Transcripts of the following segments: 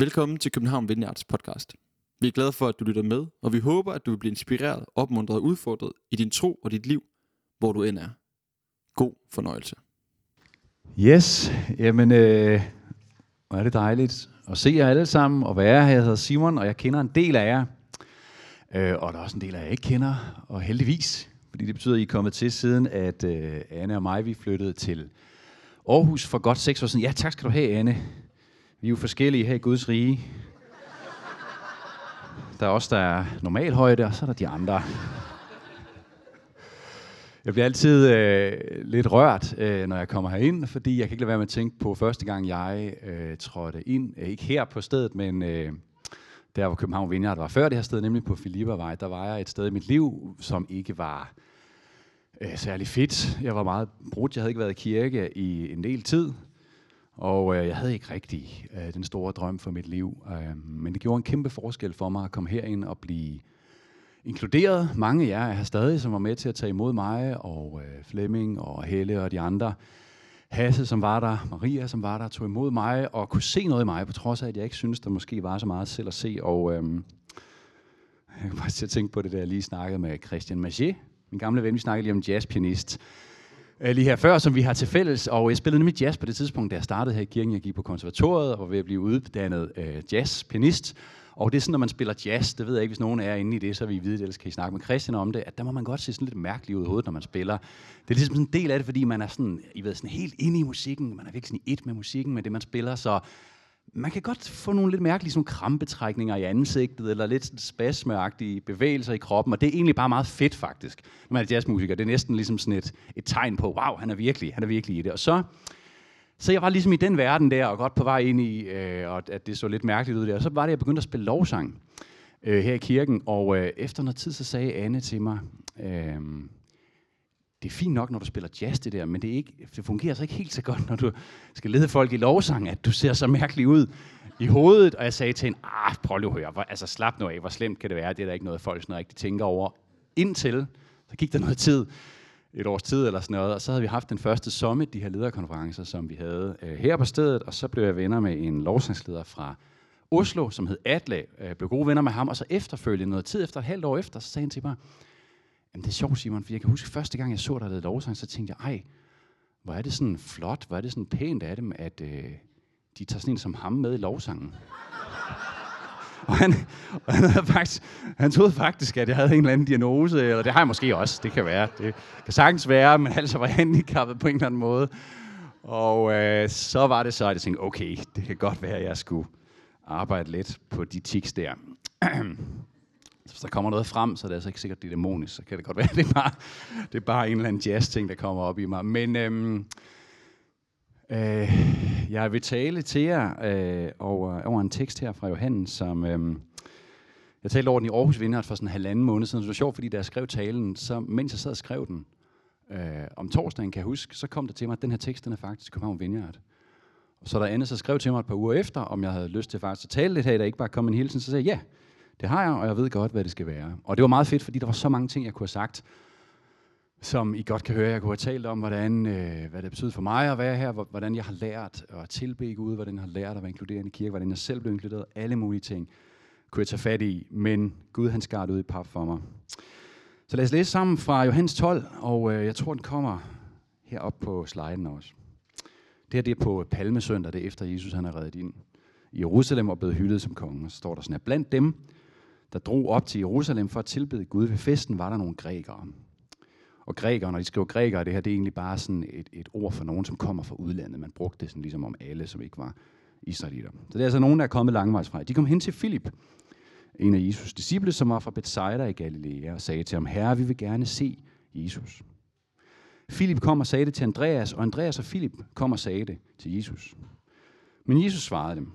Velkommen til København Vineyards podcast. Vi er glade for, at du lytter med, og vi håber, at du vil blive inspireret, opmuntret og udfordret i din tro og dit liv, hvor du end er. God fornøjelse. Yes, jamen, øh, hvor er det dejligt at se jer alle sammen og være her. Jeg hedder Simon, og jeg kender en del af jer. Øh, og der er også en del af jer, jeg ikke kender, og heldigvis. Fordi det betyder, at I er kommet til siden, at øh, Anne og mig, vi flyttede til Aarhus for godt seks år siden. Ja, tak skal du have, Anne. Vi er jo forskellige her i Guds rige. Der er også der er normal højde, og så er der de andre. Jeg bliver altid øh, lidt rørt, øh, når jeg kommer herind, fordi jeg kan ikke lade være med at tænke på første gang, jeg øh, trådte ind. Øh, ikke her på stedet, men øh, der hvor København Vineyard var før det her sted, nemlig på Filippervej. Der var jeg et sted i mit liv, som ikke var øh, særlig fedt. Jeg var meget brudt. Jeg havde ikke været i kirke i en del tid. Og øh, jeg havde ikke rigtig øh, den store drøm for mit liv. Øh, men det gjorde en kæmpe forskel for mig at komme herind og blive inkluderet. Mange af jer er her stadig, som var med til at tage imod mig, og øh, Flemming og Helle og de andre. Hasse, som var der, Maria, som var der, tog imod mig og kunne se noget i mig, på trods af, at jeg ikke synes, der måske var så meget selv at se. Og øh, jeg kan bare til at tænke på det, der jeg lige snakkede med Christian Maget, min gamle ven, vi snakkede lige om jazzpianist øh, lige her før, som vi har til fælles. Og jeg spillede nemlig jazz på det tidspunkt, da jeg startede her i kirken. Jeg gik på konservatoriet og var ved at blive uddannet øh, jazzpianist. Og det er sådan, når man spiller jazz, det ved jeg ikke, hvis nogen er inde i det, så vi I vide det, ellers kan I snakke med Christian om det, at der må man godt se sådan lidt mærkeligt ud i hovedet, når man spiller. Det er ligesom sådan en del af det, fordi man er sådan, I ved, sådan helt inde i musikken, man er virkelig sådan i et med musikken, med det man spiller, så man kan godt få nogle lidt mærkelige sådan krampetrækninger i ansigtet, eller lidt spasmeagtige bevægelser i kroppen, og det er egentlig bare meget fedt faktisk, når man er jazzmusiker. Det er næsten ligesom sådan et, et tegn på, wow, han er virkelig, han er virkelig i det. Og så, så jeg var ligesom i den verden der, og godt på vej ind i, øh, og at det så lidt mærkeligt ud der. Og så var det, jeg begyndte at spille lovsang øh, her i kirken, og øh, efter noget tid, så sagde Anne til mig, øh, det er fint nok, når du spiller jazz det der, men det, er ikke, det fungerer så ikke helt så godt, når du skal lede folk i lovsang, at du ser så mærkelig ud i hovedet. Og jeg sagde til hende, ah, prøv lige at høre, altså slap nu af, hvor slemt kan det være, det er der ikke noget, folk sådan rigtig tænker over. Indtil, så gik der noget tid, et års tid eller sådan noget, og så havde vi haft den første summit, de her lederkonferencer, som vi havde øh, her på stedet, og så blev jeg venner med en lovsangsleder fra Oslo, som hed Atle, øh, blev gode venner med ham, og så efterfølgende noget tid efter, et halvt år efter, så sagde han til mig, Jamen, det er sjovt, Simon, for jeg kan huske, første gang jeg så dig lede lovsang, så tænkte jeg, ej, hvor er det sådan flot, hvor er det sådan pænt af dem, at øh, de tager sådan en som ham med i lovsangen. og han, og han, havde faktisk, han troede faktisk, at jeg havde en eller anden diagnose, eller det har jeg måske også, det kan være. Det kan sagtens være, men altså var handicappet på en eller anden måde. Og øh, så var det så, at jeg tænkte, okay, det kan godt være, at jeg skulle arbejde lidt på de tics der. Så hvis der kommer noget frem, så er det altså ikke sikkert, det er dæmonisk. Så kan det godt være, det er bare, det er bare en eller anden jazz-ting, der kommer op i mig. Men øhm, øh, jeg vil tale til jer øh, over, over en tekst her fra Johannes, som... Øh, jeg talte over den i Aarhus Vineyard for sådan en halvanden måned siden. Det var sjovt, fordi da jeg skrev talen, så mens jeg sad og skrev den, øh, om torsdagen kan jeg huske, så kom der til mig, at den her tekst, den er faktisk København Vineyard. Og så der andet så skrev til mig et par uger efter, om jeg havde lyst til faktisk at tale lidt her, der ikke bare kom en hilsen, så sagde jeg, ja, det har jeg, og jeg ved godt, hvad det skal være. Og det var meget fedt, fordi der var så mange ting, jeg kunne have sagt, som I godt kan høre. Jeg kunne have talt om, hvordan, øh, hvad det betyder for mig at være her, hvordan jeg har lært at tilbe Gud, hvordan jeg har lært at være inkluderende i kirke, hvordan jeg selv blev inkluderet, alle mulige ting kunne jeg tage fat i, men Gud han skar ud i pap for mig. Så lad os læse sammen fra Johannes 12, og øh, jeg tror, den kommer herop på sliden også. Det her det er på Palmesøndag, det er efter Jesus han er reddet ind i Jerusalem og blevet hyldet som konge. Så står der sådan her, blandt dem, der drog op til Jerusalem for at tilbede Gud ved festen, var der nogle grækere. Og grækere, når de skriver grækere, det her det er egentlig bare sådan et, et ord for nogen, som kommer fra udlandet. Man brugte det sådan ligesom om alle, som ikke var israelitter. Så det er altså nogen, der er kommet langvejs fra. De kom hen til Filip, en af Jesus' disciple, som var fra Bethsaida i Galilea, og sagde til ham, Herre, vi vil gerne se Jesus. Filip kom og sagde det til Andreas, og Andreas og Filip kom og sagde det til Jesus. Men Jesus svarede dem,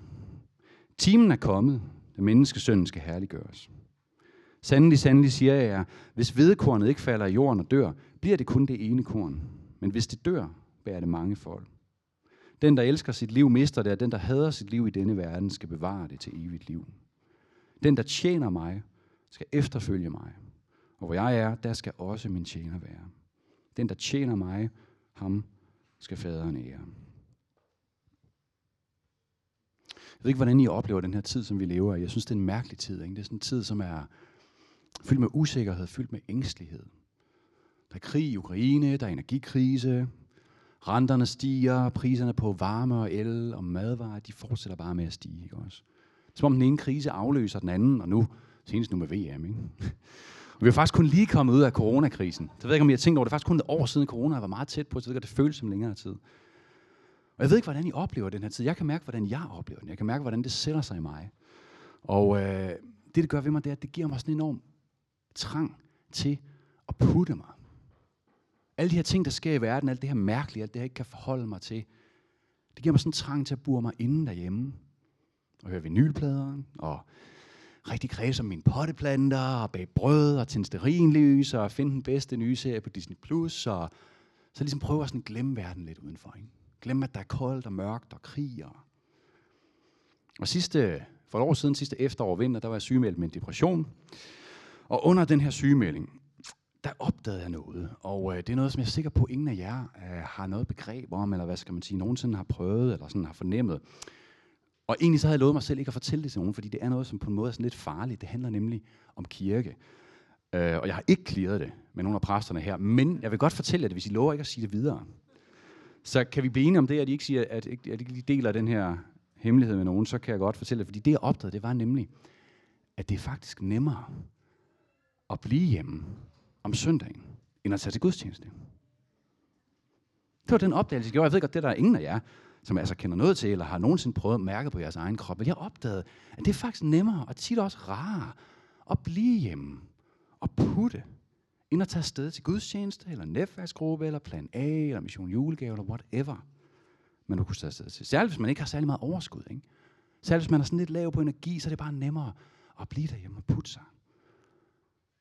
Timen er kommet, da menneskesønnen skal herliggøres. Sandelig, sandelig siger jeg jer, hvis hvedekornet ikke falder i jorden og dør, bliver det kun det ene korn. Men hvis det dør, bærer det mange folk. Den, der elsker sit liv, mister det, og den, der hader sit liv i denne verden, skal bevare det til evigt liv. Den, der tjener mig, skal efterfølge mig. Og hvor jeg er, der skal også min tjener være. Den, der tjener mig, ham skal faderen ære. Ved ikke, hvordan I oplever den her tid, som vi lever i. Jeg synes, det er en mærkelig tid. Ikke? Det er sådan en tid, som er fyldt med usikkerhed, fyldt med ængstelighed. Der er krig i Ukraine, der er energikrise, renterne stiger, priserne på varme og el og madvarer, de fortsætter bare med at stige. Ikke også? Som om den ene krise afløser den anden, og nu, senest nu med VM. Ikke? Og vi er faktisk kun lige kommet ud af coronakrisen. Så jeg ved ikke, om I har tænkt over det. Det er faktisk kun et år siden corona var meget tæt på, så det føles som længere tid. Og jeg ved ikke, hvordan I oplever den her tid. Jeg kan mærke, hvordan jeg oplever den. Jeg kan mærke, hvordan det sætter sig i mig. Og øh, det, det gør ved mig, det er, at det giver mig sådan en enorm trang til at putte mig. Alle de her ting, der sker i verden, alt det her mærkelige, alt det, jeg ikke kan forholde mig til, det giver mig sådan en trang til at bure mig inde derhjemme. Og høre vinylplader, og rigtig kredse om mine potteplanter, og bage brød, og tænde sterinlys, og finde den bedste nye serie på Disney+, Plus, og så ligesom prøve at sådan glemme verden lidt udenfor. Ikke? Glem, at der er koldt og mørkt og krig. Og, og sidste, for et år siden, sidste efterår og vinter, der var jeg sygemeldt med en depression. Og under den her sygemelding, der opdagede jeg noget. Og øh, det er noget, som jeg er sikker på, at ingen af jer øh, har noget begreb om, eller hvad skal man sige, nogensinde har prøvet, eller sådan har fornemmet. Og egentlig så havde jeg lovet mig selv ikke at fortælle det til nogen, fordi det er noget, som på en måde er sådan lidt farligt. Det handler nemlig om kirke. Øh, og jeg har ikke klaret det med nogle af præsterne her, men jeg vil godt fortælle jer det, hvis I lover ikke at sige det videre. Så kan vi blive enige om det, at I ikke siger, at, at I deler den her hemmelighed med nogen, så kan jeg godt fortælle det. Fordi det, jeg opdagede, det var nemlig, at det er faktisk nemmere at blive hjemme om søndagen, end at tage til gudstjeneste. Det var den opdagelse, jeg gjorde. Jeg ved godt, det der er ingen af jer, som altså kender noget til, eller har nogensinde prøvet at mærke på jeres egen krop. Men jeg opdagede, at det er faktisk nemmere, og tit også rarere, at blive hjemme og putte, end at tage afsted til gudstjeneste, eller netværksgruppe, eller plan A, eller mission julegave, eller whatever. Men du kunne tage afsted til. Særligt hvis man ikke har særlig meget overskud. Ikke? Særligt hvis man er sådan lidt lav på energi, så er det bare nemmere at blive derhjemme og putte sig.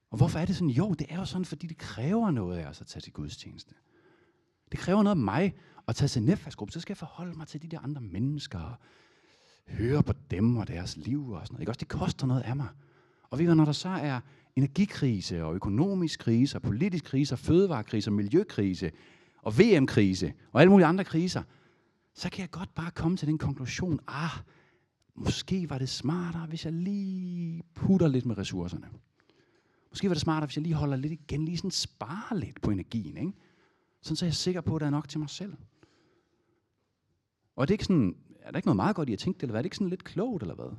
Og hvorfor er det sådan? Jo, det er jo sådan, fordi det kræver noget af os at tage til gudstjeneste. Det kræver noget af mig at tage til netværksgruppe. Så skal jeg forholde mig til de der andre mennesker. Og høre på dem og deres liv og sådan noget. Ikke? Også det koster noget af mig. Og vi ved, når der så er energikrise og økonomisk krise og politisk krise og fødevarekrise og miljøkrise og VM-krise og alle mulige andre kriser, så kan jeg godt bare komme til den konklusion, ah, måske var det smartere, hvis jeg lige putter lidt med ressourcerne. Måske var det smartere, hvis jeg lige holder lidt igen, lige sådan sparer lidt på energien, ikke? Sådan så er jeg sikker på, at der er nok til mig selv. Og er det ikke sådan, er der ikke noget meget godt i at tænke det, eller hvad? Er det ikke sådan lidt klogt, eller hvad?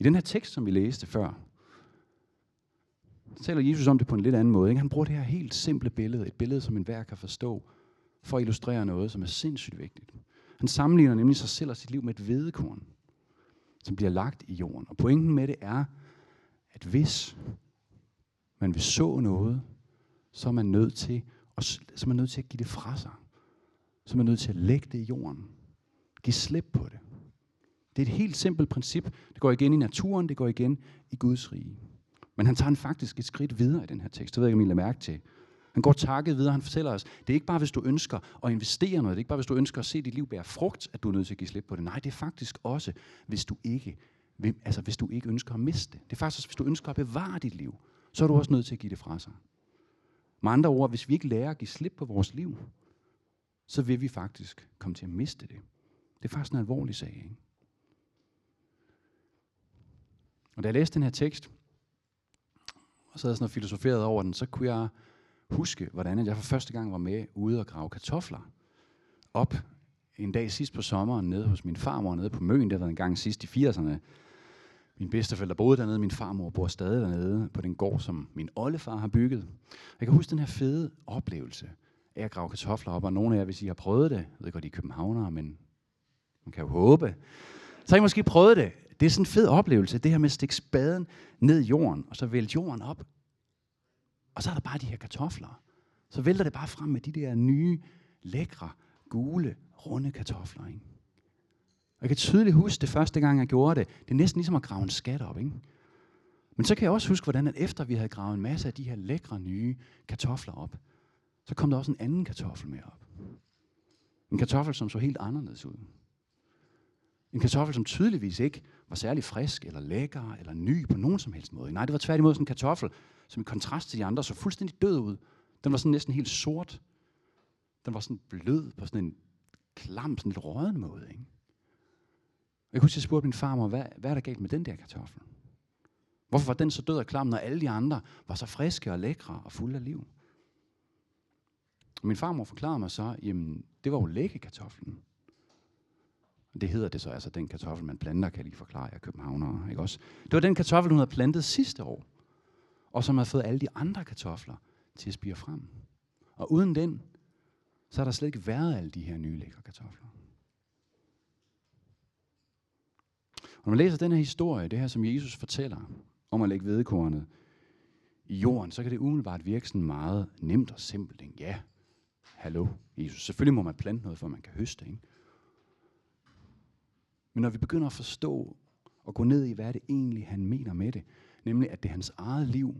I den her tekst, som vi læste før, taler Jesus om det på en lidt anden måde. Ikke? Han bruger det her helt simple billede, et billede, som enhver kan forstå, for at illustrere noget, som er sindssygt vigtigt. Han sammenligner nemlig sig selv og sit liv med et vedekorn, som bliver lagt i jorden. Og pointen med det er, at hvis man vil så noget, så er man nødt til at, så er man nødt til at give det fra sig. Så er man nødt til at lægge det i jorden. Giv slip på det. Det er et helt simpelt princip. Det går igen i naturen, det går igen i Guds rige. Men han tager en faktisk et skridt videre i den her tekst. Det ved jeg ikke, om I lader mærke til. Han går takket videre, han fortæller os, det er ikke bare, hvis du ønsker at investere noget, det er ikke bare, hvis du ønsker at se dit liv bære frugt, at du er nødt til at give slip på det. Nej, det er faktisk også, hvis du ikke, altså hvis du ikke ønsker at miste det. Det er faktisk også, hvis du ønsker at bevare dit liv, så er du også nødt til at give det fra sig. Med andre ord, hvis vi ikke lærer at give slip på vores liv, så vil vi faktisk komme til at miste det. Det er faktisk en alvorlig sag. Ikke? Og da jeg læste den her tekst, og så havde jeg sådan filosoferet over den, så kunne jeg huske, hvordan jeg for første gang var med ude og grave kartofler op en dag sidst på sommeren nede hos min farmor nede på Møn. Det var en gang sidst i 80'erne. Min bedsteforældre boede dernede, min farmor bor stadig dernede på den gård, som min oldefar har bygget. Jeg kan huske den her fede oplevelse af at grave kartofler op, og nogle af jer, hvis I har prøvet det, jeg ved godt, I er københavnere, men man kan jo håbe, så har I måske prøvet det. Det er sådan en fed oplevelse, det her med at stikke spaden ned i jorden, og så vælte jorden op. Og så er der bare de her kartofler. Så vælter det bare frem med de der nye, lækre, gule, runde kartofler. Ikke? Og jeg kan tydeligt huske det første gang, jeg gjorde det. Det er næsten ligesom at grave en skat op. Ikke? Men så kan jeg også huske, hvordan at efter vi havde gravet en masse af de her lækre nye kartofler op, så kom der også en anden kartoffel med op. En kartoffel, som så helt anderledes ud. En kartoffel, som tydeligvis ikke var særlig frisk, eller lækker, eller ny på nogen som helst måde. Nej, det var tværtimod sådan en kartoffel, som i kontrast til de andre så fuldstændig død ud. Den var sådan næsten helt sort. Den var sådan blød på sådan en klam, sådan lidt råden måde. Ikke? Jeg kunne huske, jeg spurgte min farmor, hvad, hvad er der galt med den der kartoffel? Hvorfor var den så død og klam, når alle de andre var så friske og lækre og fulde af liv? Min farmor forklarede mig så, jamen det var jo læggekartoflen. Det hedder det så, altså den kartoffel, man planter, kan jeg lige forklare jer københavnere. Ikke også? Det var den kartoffel, hun havde plantet sidste år, og som havde fået alle de andre kartofler til at spire frem. Og uden den, så har der slet ikke været alle de her nye lækre kartofler. Og når man læser den her historie, det her som Jesus fortæller om at lægge vedkornet i jorden, så kan det umiddelbart virke sådan meget nemt og simpelt. Ikke? Ja, hallo Jesus. Selvfølgelig må man plante noget, for man kan høste. Ikke? Men når vi begynder at forstå og gå ned i, hvad det egentlig, han mener med det, nemlig at det er hans eget liv,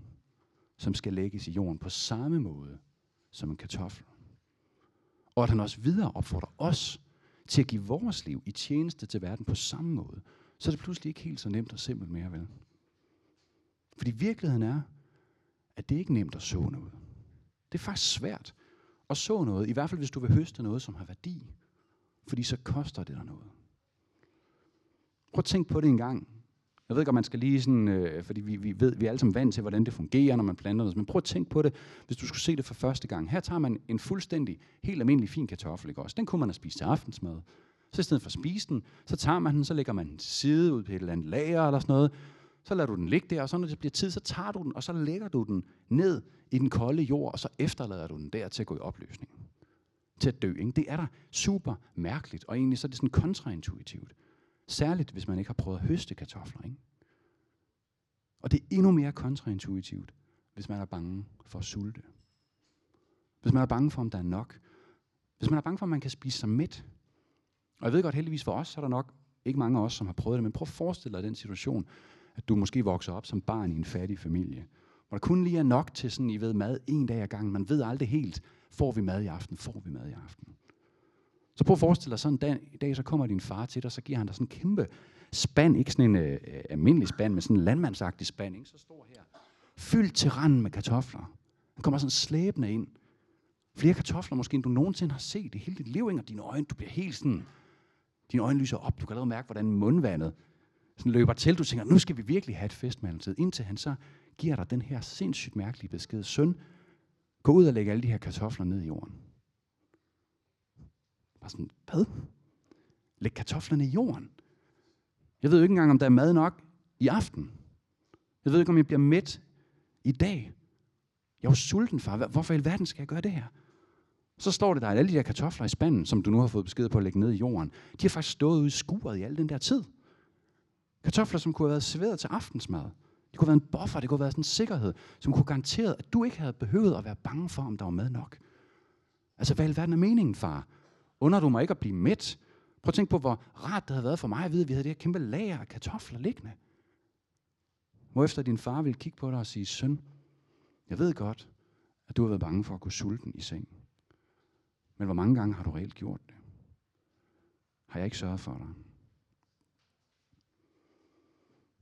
som skal lægges i jorden på samme måde som en kartoffel. Og at han også videre opfordrer os til at give vores liv i tjeneste til verden på samme måde, så er det pludselig ikke helt så nemt og simpelt mere, vel? Fordi virkeligheden er, at det ikke er nemt at så noget. Det er faktisk svært at så noget, i hvert fald hvis du vil høste noget, som har værdi. Fordi så koster det dig noget. Prøv at tænke på det en gang. Jeg ved ikke, om man skal lige sådan, øh, fordi vi, vi ved, vi er alle sammen vant til, hvordan det fungerer, når man planter noget. Men prøv at tænke på det, hvis du skulle se det for første gang. Her tager man en fuldstændig, helt almindelig fin kartoffel, ikke også? Den kunne man have spist til aftensmad. Så i stedet for at spise den, så tager man den, så lægger man den til side ud på et eller andet lager eller sådan noget. Så lader du den ligge der, og så når det bliver tid, så tager du den, og så lægger du den ned i den kolde jord, og så efterlader du den der til at gå i opløsning. Til at dø. Ikke? Det er da super mærkeligt, og egentlig så er det sådan kontraintuitivt. Særligt, hvis man ikke har prøvet at høste kartofler. Ikke? Og det er endnu mere kontraintuitivt, hvis man er bange for at sulte. Hvis man er bange for, om der er nok. Hvis man er bange for, om man kan spise sig mæt. Og jeg ved godt, heldigvis for os, så er der nok ikke mange af os, som har prøvet det, men prøv at forestille dig den situation, at du måske vokser op som barn i en fattig familie, hvor der kun lige er nok til sådan, I ved, mad en dag ad gangen. Man ved aldrig helt, får vi mad i aften, får vi mad i aften. Så prøv at forestille dig sådan en dag, i dag, så kommer din far til dig, og så giver han dig sådan en kæmpe spand, ikke sådan en øh, øh, almindelig spand, men sådan en landmandsagtig spand, ikke? så stor her, fyldt til randen med kartofler. Han kommer sådan slæbende ind. Flere kartofler måske, end du nogensinde har set i hele dit liv, ikke? og dine øjne, du bliver helt sådan, dine øjne lyser op, du kan allerede mærke, hvordan mundvandet sådan løber til. Du tænker, nu skal vi virkelig have et festmåltid, indtil han så giver dig den her sindssygt mærkelige besked. Søn, gå ud og lægge alle de her kartofler ned i jorden. Bare sådan, hvad? Læg kartoflerne i jorden? Jeg ved jo ikke engang, om der er mad nok i aften. Jeg ved ikke, om jeg bliver mæt i dag. Jeg er jo sulten, far. Hvorfor i alverden skal jeg gøre det her? Så står det der, at alle de der kartofler i spanden, som du nu har fået besked på at lægge ned i jorden, de har faktisk stået ude i skuret i al den der tid. Kartofler, som kunne have været serveret til aftensmad. Det kunne have været en buffer, det kunne have været sådan en sikkerhed, som kunne garantere, at du ikke havde behøvet at være bange for, om der var mad nok. Altså, hvad i alverden er meningen, far? Under du mig ikke at blive mæt? Prøv at tænke på, hvor rart det havde været for mig at vide, at vi havde det her kæmpe lager af kartofler liggende. Hvorefter din far ville kigge på dig og sige, søn, jeg ved godt, at du har været bange for at gå sulten i seng. Men hvor mange gange har du reelt gjort det? Har jeg ikke sørget for dig?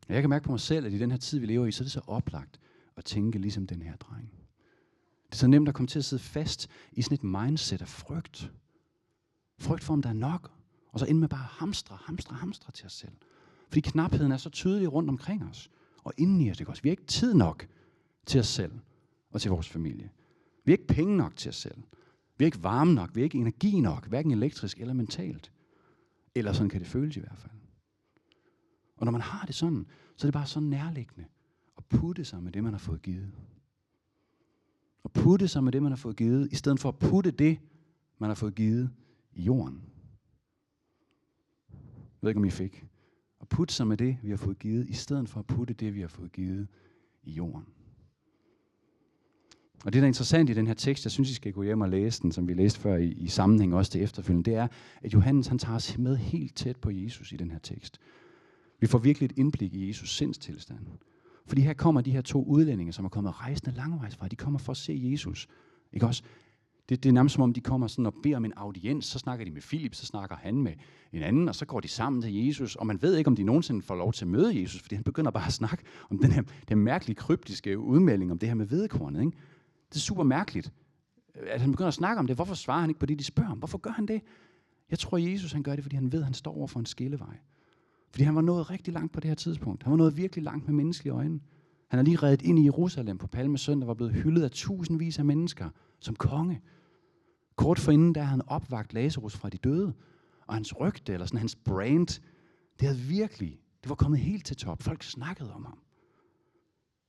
Jeg kan mærke på mig selv, at i den her tid, vi lever i, så er det så oplagt at tænke ligesom den her dreng. Det er så nemt at komme til at sidde fast i sådan et mindset af frygt. Frygt for, om der er nok. Og så ind med bare hamstre, hamstre, hamstre til os selv. Fordi knapheden er så tydelig rundt omkring os. Og inden i os, det også. Vi har ikke tid nok til os selv og til vores familie. Vi har ikke penge nok til os selv. Vi har ikke varme nok. Vi har ikke energi nok. Hverken elektrisk eller mentalt. Eller sådan kan det føles i hvert fald. Og når man har det sådan, så er det bare så nærliggende at putte sig med det, man har fået givet. At putte sig med det, man har fået givet, i stedet for at putte det, man har fået givet i jorden. Jeg ved ikke, om I fik. At putte sig med det, vi har fået givet, i stedet for at putte det, vi har fået givet i jorden. Og det, der er interessant i den her tekst, jeg synes, I skal gå hjem og læse den, som vi læste før i, i sammenhæng også til efterfølgende, det er, at Johannes han tager os med helt tæt på Jesus i den her tekst. Vi får virkelig et indblik i Jesus sindstilstand. Fordi her kommer de her to udlændinge, som er kommet rejsende langvejs fra. De kommer for at se Jesus. Ikke også? Det, det er nærmest som om, de kommer sådan og beder om en audiens. Så snakker de med Filip, så snakker han med en anden, og så går de sammen til Jesus. Og man ved ikke, om de nogensinde får lov til at møde Jesus, fordi han begynder bare at snakke om den her, den mærkelige kryptiske udmelding om det her med vedekornet. Ikke? Det er super mærkeligt, øh, at han begynder at snakke om det. Hvorfor svarer han ikke på det, de spørger om? Hvorfor gør han det? Jeg tror, Jesus han gør det, fordi han ved, at han står over for en skillevej. Fordi han var nået rigtig langt på det her tidspunkt. Han var nået virkelig langt med menneskelige øjne. Han er lige reddet ind i Jerusalem på Palmesøndag, var blevet hyldet af tusindvis af mennesker som konge. Kort forinden, der havde han opvagt Lazarus fra de døde, og hans rygte, eller sådan hans brand, det havde virkelig, det var kommet helt til top. Folk snakkede om ham.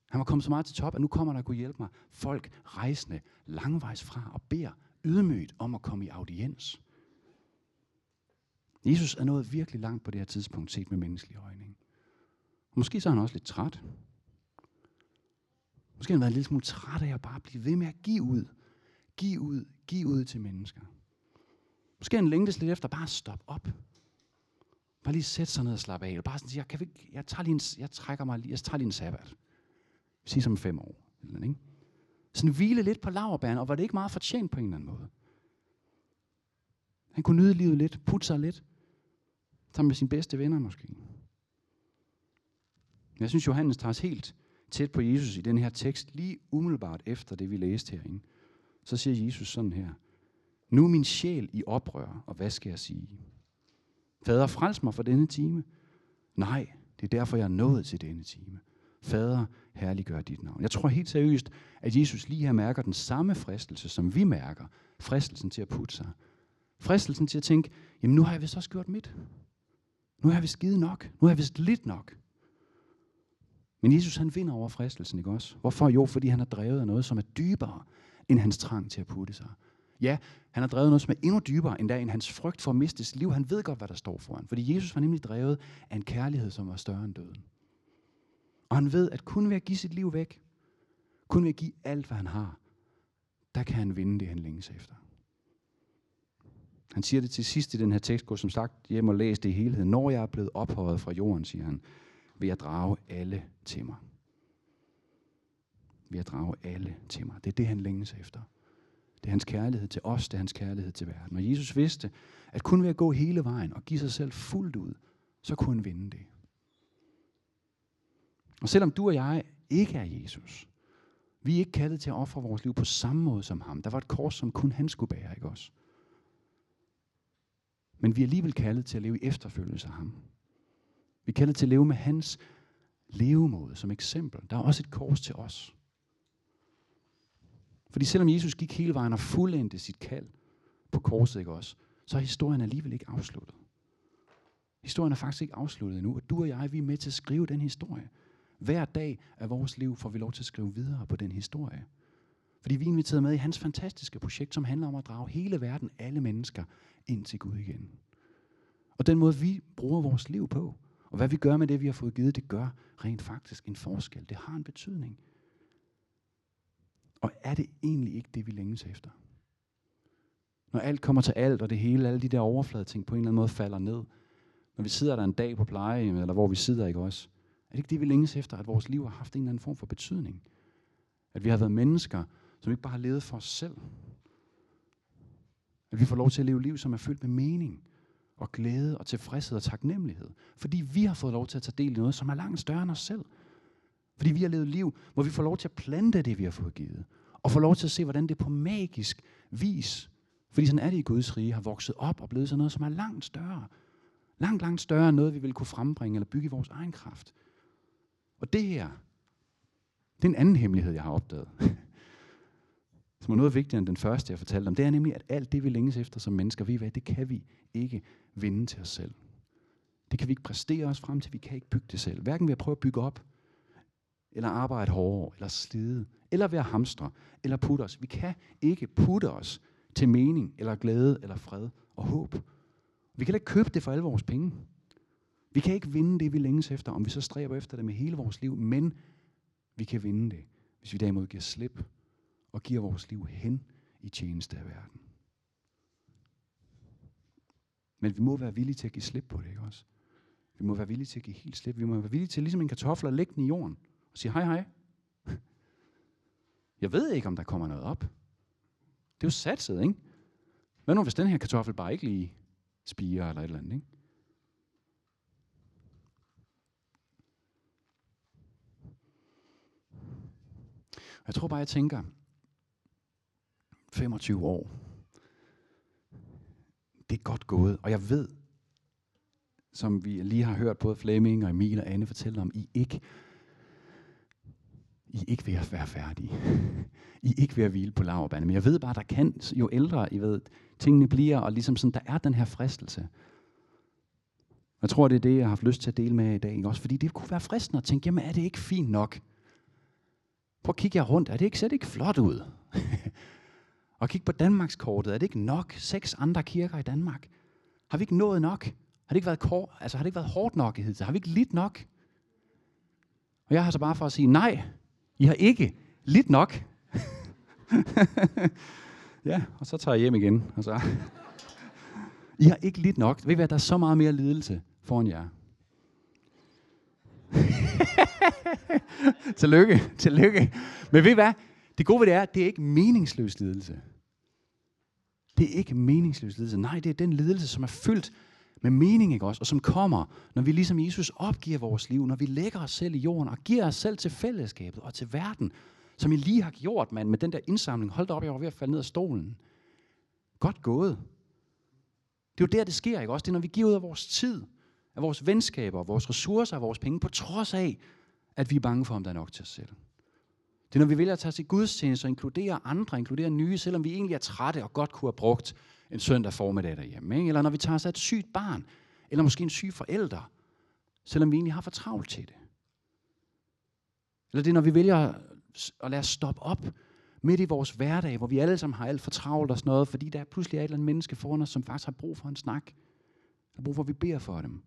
Han var kommet så meget til top, at nu kommer der at kunne hjælpe mig. Folk rejsende langvejs fra og beder ydmygt om at komme i audiens. Jesus er nået virkelig langt på det her tidspunkt, set med menneskelige øjne. Måske så er han også lidt træt. Måske har han været en lille smule træt af at bare blive ved med at give ud. Giv ud, giv ud til mennesker. Måske han længtes lidt efter bare at stoppe op. Bare lige sætte sig ned og slappe af. Bare sådan sige, jeg, kan ikke, jeg, tager lige en, jeg trækker mig lige, jeg tager lige en sabbat. Sig som fem år. Eller, ikke? Sådan hvile lidt på laverbæren, og var det ikke meget fortjent på en eller anden måde. Han kunne nyde livet lidt, putte sig lidt. Sammen med sine bedste venner måske. Jeg synes, Johannes tager os helt tæt på Jesus i den her tekst, lige umiddelbart efter det, vi læste herinde. Så siger Jesus sådan her. Nu er min sjæl i oprør, og hvad skal jeg sige? Fader, frels mig for denne time. Nej, det er derfor, jeg er nået til denne time. Fader, herliggør dit navn. Jeg tror helt seriøst, at Jesus lige her mærker den samme fristelse, som vi mærker. Fristelsen til at putte sig. Fristelsen til at tænke, jamen nu har jeg vist også gjort mit. Nu har jeg vist givet nok. Nu har jeg vist lidt nok. Men Jesus han vinder over fristelsen, ikke også? Hvorfor? Jo, fordi han er drevet af noget, som er dybere end hans trang til at putte sig. Ja, han har drevet noget, som er endnu dybere end der end hans frygt for at miste sit liv. Han ved godt, hvad der står foran. Fordi Jesus var nemlig drevet af en kærlighed, som var større end døden. Og han ved, at kun ved at give sit liv væk, kun ved at give alt, hvad han har, der kan han vinde det, han længes efter. Han siger det til sidst i den her tekst, gå som sagt hjem og læs det i helhed. Når jeg er blevet ophøjet fra jorden, siger han, vil jeg drage alle til mig. Vil jeg drage alle til mig. Det er det, han længes efter. Det er hans kærlighed til os, det er hans kærlighed til verden. Og Jesus vidste, at kun ved at gå hele vejen og give sig selv fuldt ud, så kunne han vinde det. Og selvom du og jeg ikke er Jesus, vi er ikke kaldet til at ofre vores liv på samme måde som ham. Der var et kors, som kun han skulle bære, ikke også? Men vi er alligevel kaldet til at leve i efterfølgelse af ham. Vi er til at leve med hans levemåde som eksempel. Der er også et kors til os. Fordi selvom Jesus gik hele vejen og fuldendte sit kald på korset, ikke også, så er historien alligevel ikke afsluttet. Historien er faktisk ikke afsluttet endnu, og du og jeg, vi er med til at skrive den historie. Hver dag af vores liv får vi lov til at skrive videre på den historie. Fordi vi er inviteret med i hans fantastiske projekt, som handler om at drage hele verden, alle mennesker, ind til Gud igen. Og den måde, vi bruger vores liv på, og hvad vi gør med det, vi har fået givet, det gør rent faktisk en forskel. Det har en betydning. Og er det egentlig ikke det, vi længes efter? Når alt kommer til alt, og det hele, alle de der overflade ting på en eller anden måde falder ned. Når vi sidder der en dag på plejehjem, eller hvor vi sidder, ikke også? Er det ikke det, vi længes efter, at vores liv har haft en eller anden form for betydning? At vi har været mennesker, som ikke bare har levet for os selv. At vi får lov til at leve liv, som er fyldt med mening og glæde og tilfredshed og taknemmelighed. Fordi vi har fået lov til at tage del i noget, som er langt større end os selv. Fordi vi har levet liv, hvor vi får lov til at plante det, vi har fået givet. Og får lov til at se, hvordan det på magisk vis, fordi sådan er det i Guds rige, har vokset op og blevet sådan noget, som er langt større. Langt, langt større end noget, vi vil kunne frembringe eller bygge i vores egen kraft. Og det her, det er en anden hemmelighed, jeg har opdaget. som er noget vigtigere end den første, jeg fortalte om. Det er nemlig, at alt det, vi længes efter som mennesker, ved hvad, det kan vi ikke vinde til os selv. Det kan vi ikke præstere os frem til, vi kan ikke bygge det selv. Hverken ved at prøve at bygge op, eller arbejde hårdere, eller slide, eller være hamstre, eller putte os. Vi kan ikke putte os til mening, eller glæde, eller fred og håb. Vi kan ikke købe det for alle vores penge. Vi kan ikke vinde det, vi længes efter, om vi så stræber efter det med hele vores liv, men vi kan vinde det, hvis vi derimod giver slip og giver vores liv hen i tjeneste af verden. Men vi må være villige til at give slip på det, ikke også? Vi må være villige til at give helt slip. Vi må være villige til, ligesom en kartoffel, at lægge den i jorden og sige hej hej. Jeg ved ikke, om der kommer noget op. Det er jo satset, ikke? Hvad nu, hvis den her kartoffel bare ikke lige spiger eller et eller andet, ikke? Jeg tror bare, jeg tænker, 25 år, det er godt gået, og jeg ved, som vi lige har hørt både Flemming og Emil og Anne fortælle om, I ikke, I ikke ved at være færdige. I ikke ved at hvile på laverbane. Men jeg ved bare, der kan, jo ældre I ved, tingene bliver, og ligesom sådan, der er den her fristelse. Jeg tror, det er det, jeg har haft lyst til at dele med jer i dag. Ikke? Også fordi det kunne være fristende at tænke, jamen er det ikke fint nok? Prøv at kigge jer rundt. Er det ikke, ser det ikke flot ud? og kig på Danmarkskortet. Er det ikke nok? Seks andre kirker i Danmark. Har vi ikke nået nok? Har det ikke været, kor- altså, har det ikke været hårdt nok i hidtil? Har vi ikke lidt nok? Og jeg har så bare for at sige, nej, I har ikke lidt nok. ja, og så tager jeg hjem igen. Og så. I har ikke lidt nok. Ved I hvad, der er så meget mere lidelse foran jer. tillykke, tillykke. Men ved I hvad? Det gode ved det er, at det er ikke meningsløs lidelse. Det er ikke meningsløs lidelse. Nej, det er den lidelse, som er fyldt med mening, ikke også? Og som kommer, når vi ligesom Jesus opgiver vores liv, når vi lægger os selv i jorden og giver os selv til fællesskabet og til verden, som I lige har gjort, mand, med den der indsamling. Hold da op, jeg var ved at falde ned af stolen. Godt gået. Det er jo der, det sker, ikke også? Det er, når vi giver ud af vores tid, af vores venskaber, vores ressourcer, af vores penge, på trods af, at vi er bange for, om der er nok til os selv. Det er, når vi vælger at tage til gudstjeneste og inkludere andre, inkludere nye, selvom vi egentlig er trætte og godt kunne have brugt en søndag formiddag derhjemme. Ikke? Eller når vi tager os af et sygt barn, eller måske en syg forælder, selvom vi egentlig har for travlt til det. Eller det er, når vi vælger at lade os stoppe op midt i vores hverdag, hvor vi alle sammen har alt for travlt og sådan noget, fordi der pludselig er et eller andet menneske foran os, som faktisk har brug for en snak. Der har brug for, at vi beder for dem.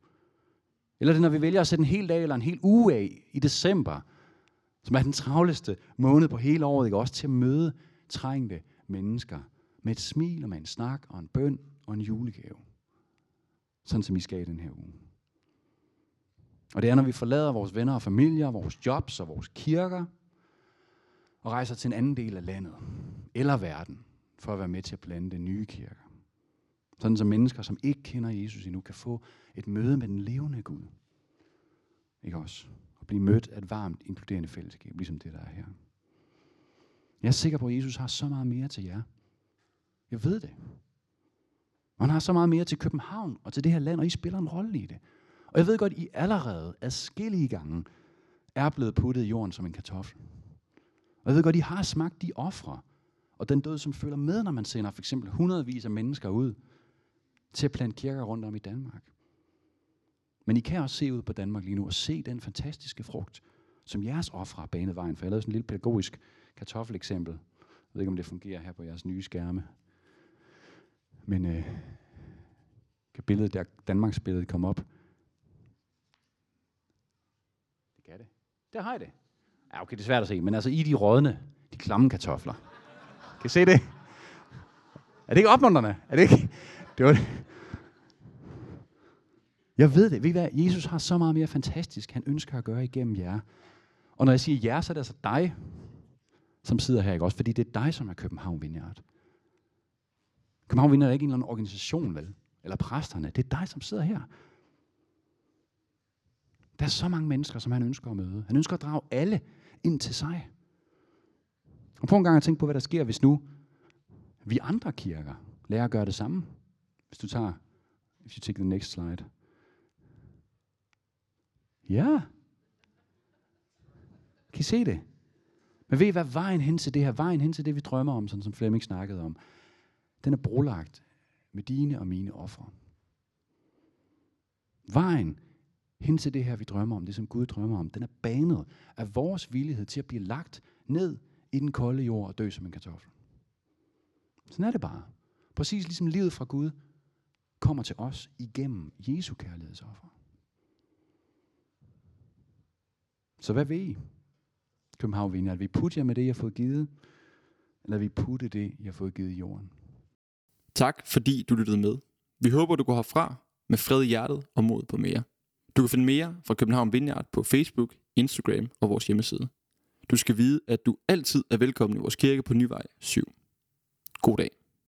Eller det er, når vi vælger at sætte en hel dag eller en hel uge af i december, som er den travleste måned på hele året, ikke? også til at møde trængte mennesker med et smil og med en snak og en bøn og en julegave. Sådan som vi skal i den her uge. Og det er, når vi forlader vores venner og familier, vores jobs og vores kirker, og rejser til en anden del af landet eller verden, for at være med til at plante nye kirker. Sådan som mennesker, som ikke kender Jesus endnu, kan få et møde med den levende Gud. Ikke også? Blive mødt af et varmt, inkluderende fællesskab, ligesom det, der er her. Jeg er sikker på, at Jesus har så meget mere til jer. Jeg ved det. Og han har så meget mere til København og til det her land, og I spiller en rolle i det. Og jeg ved godt, at I allerede adskillige gange er blevet puttet i jorden som en kartoffel. Og jeg ved godt, I har smagt de ofre, og den død, som følger med, når man sender for eksempel hundredvis af mennesker ud til at plante kirker rundt om i Danmark. Men I kan også se ud på Danmark lige nu og se den fantastiske frugt, som jeres ofre har banet vejen for. Jeg lavede sådan en lille pædagogisk kartoffeleksempel. Jeg ved ikke, om det fungerer her på jeres nye skærme. Men øh, kan billedet der, Danmarks billede komme op? Det kan det. Der har jeg det. Ja, okay, det er svært at se, men altså i de rådne, de klamme kartofler. Kan I se det? Er det ikke opmuntrende? Er det ikke? Det var det. Jeg ved det. Ved I hvad? Jesus har så meget mere fantastisk, han ønsker at gøre igennem jer. Og når jeg siger jer, så er det altså dig, som sidder her, ikke også? Fordi det er dig, som er København Vineyard. København Vineyard er ikke en eller anden organisation, vel? Eller præsterne. Det er dig, som sidder her. Der er så mange mennesker, som han ønsker at møde. Han ønsker at drage alle ind til sig. Og prøv en gang at tænke på, hvad der sker, hvis nu vi andre kirker lærer at gøre det samme. Hvis du tager, if you take the next slide. Ja. Kan I se det? Men ved I hvad vejen hen til det her, vejen hen til det, vi drømmer om, sådan som Flemming snakkede om, den er brolagt med dine og mine ofre. Vejen hen til det her, vi drømmer om, det som Gud drømmer om, den er banet af vores villighed til at blive lagt ned i den kolde jord og dø som en kartoffel. Sådan er det bare. Præcis ligesom livet fra Gud kommer til os igennem Jesu kærlighedsoffer. Så hvad ved I? København Vineyard, vi putte jer med det, jeg har fået givet, eller vi putte det, jeg har fået givet i jorden? Tak fordi du lyttede med. Vi håber, du går herfra med fred i hjertet og mod på mere. Du kan finde mere fra København Vineyard på Facebook, Instagram og vores hjemmeside. Du skal vide, at du altid er velkommen i vores kirke på Nyvej 7. God dag.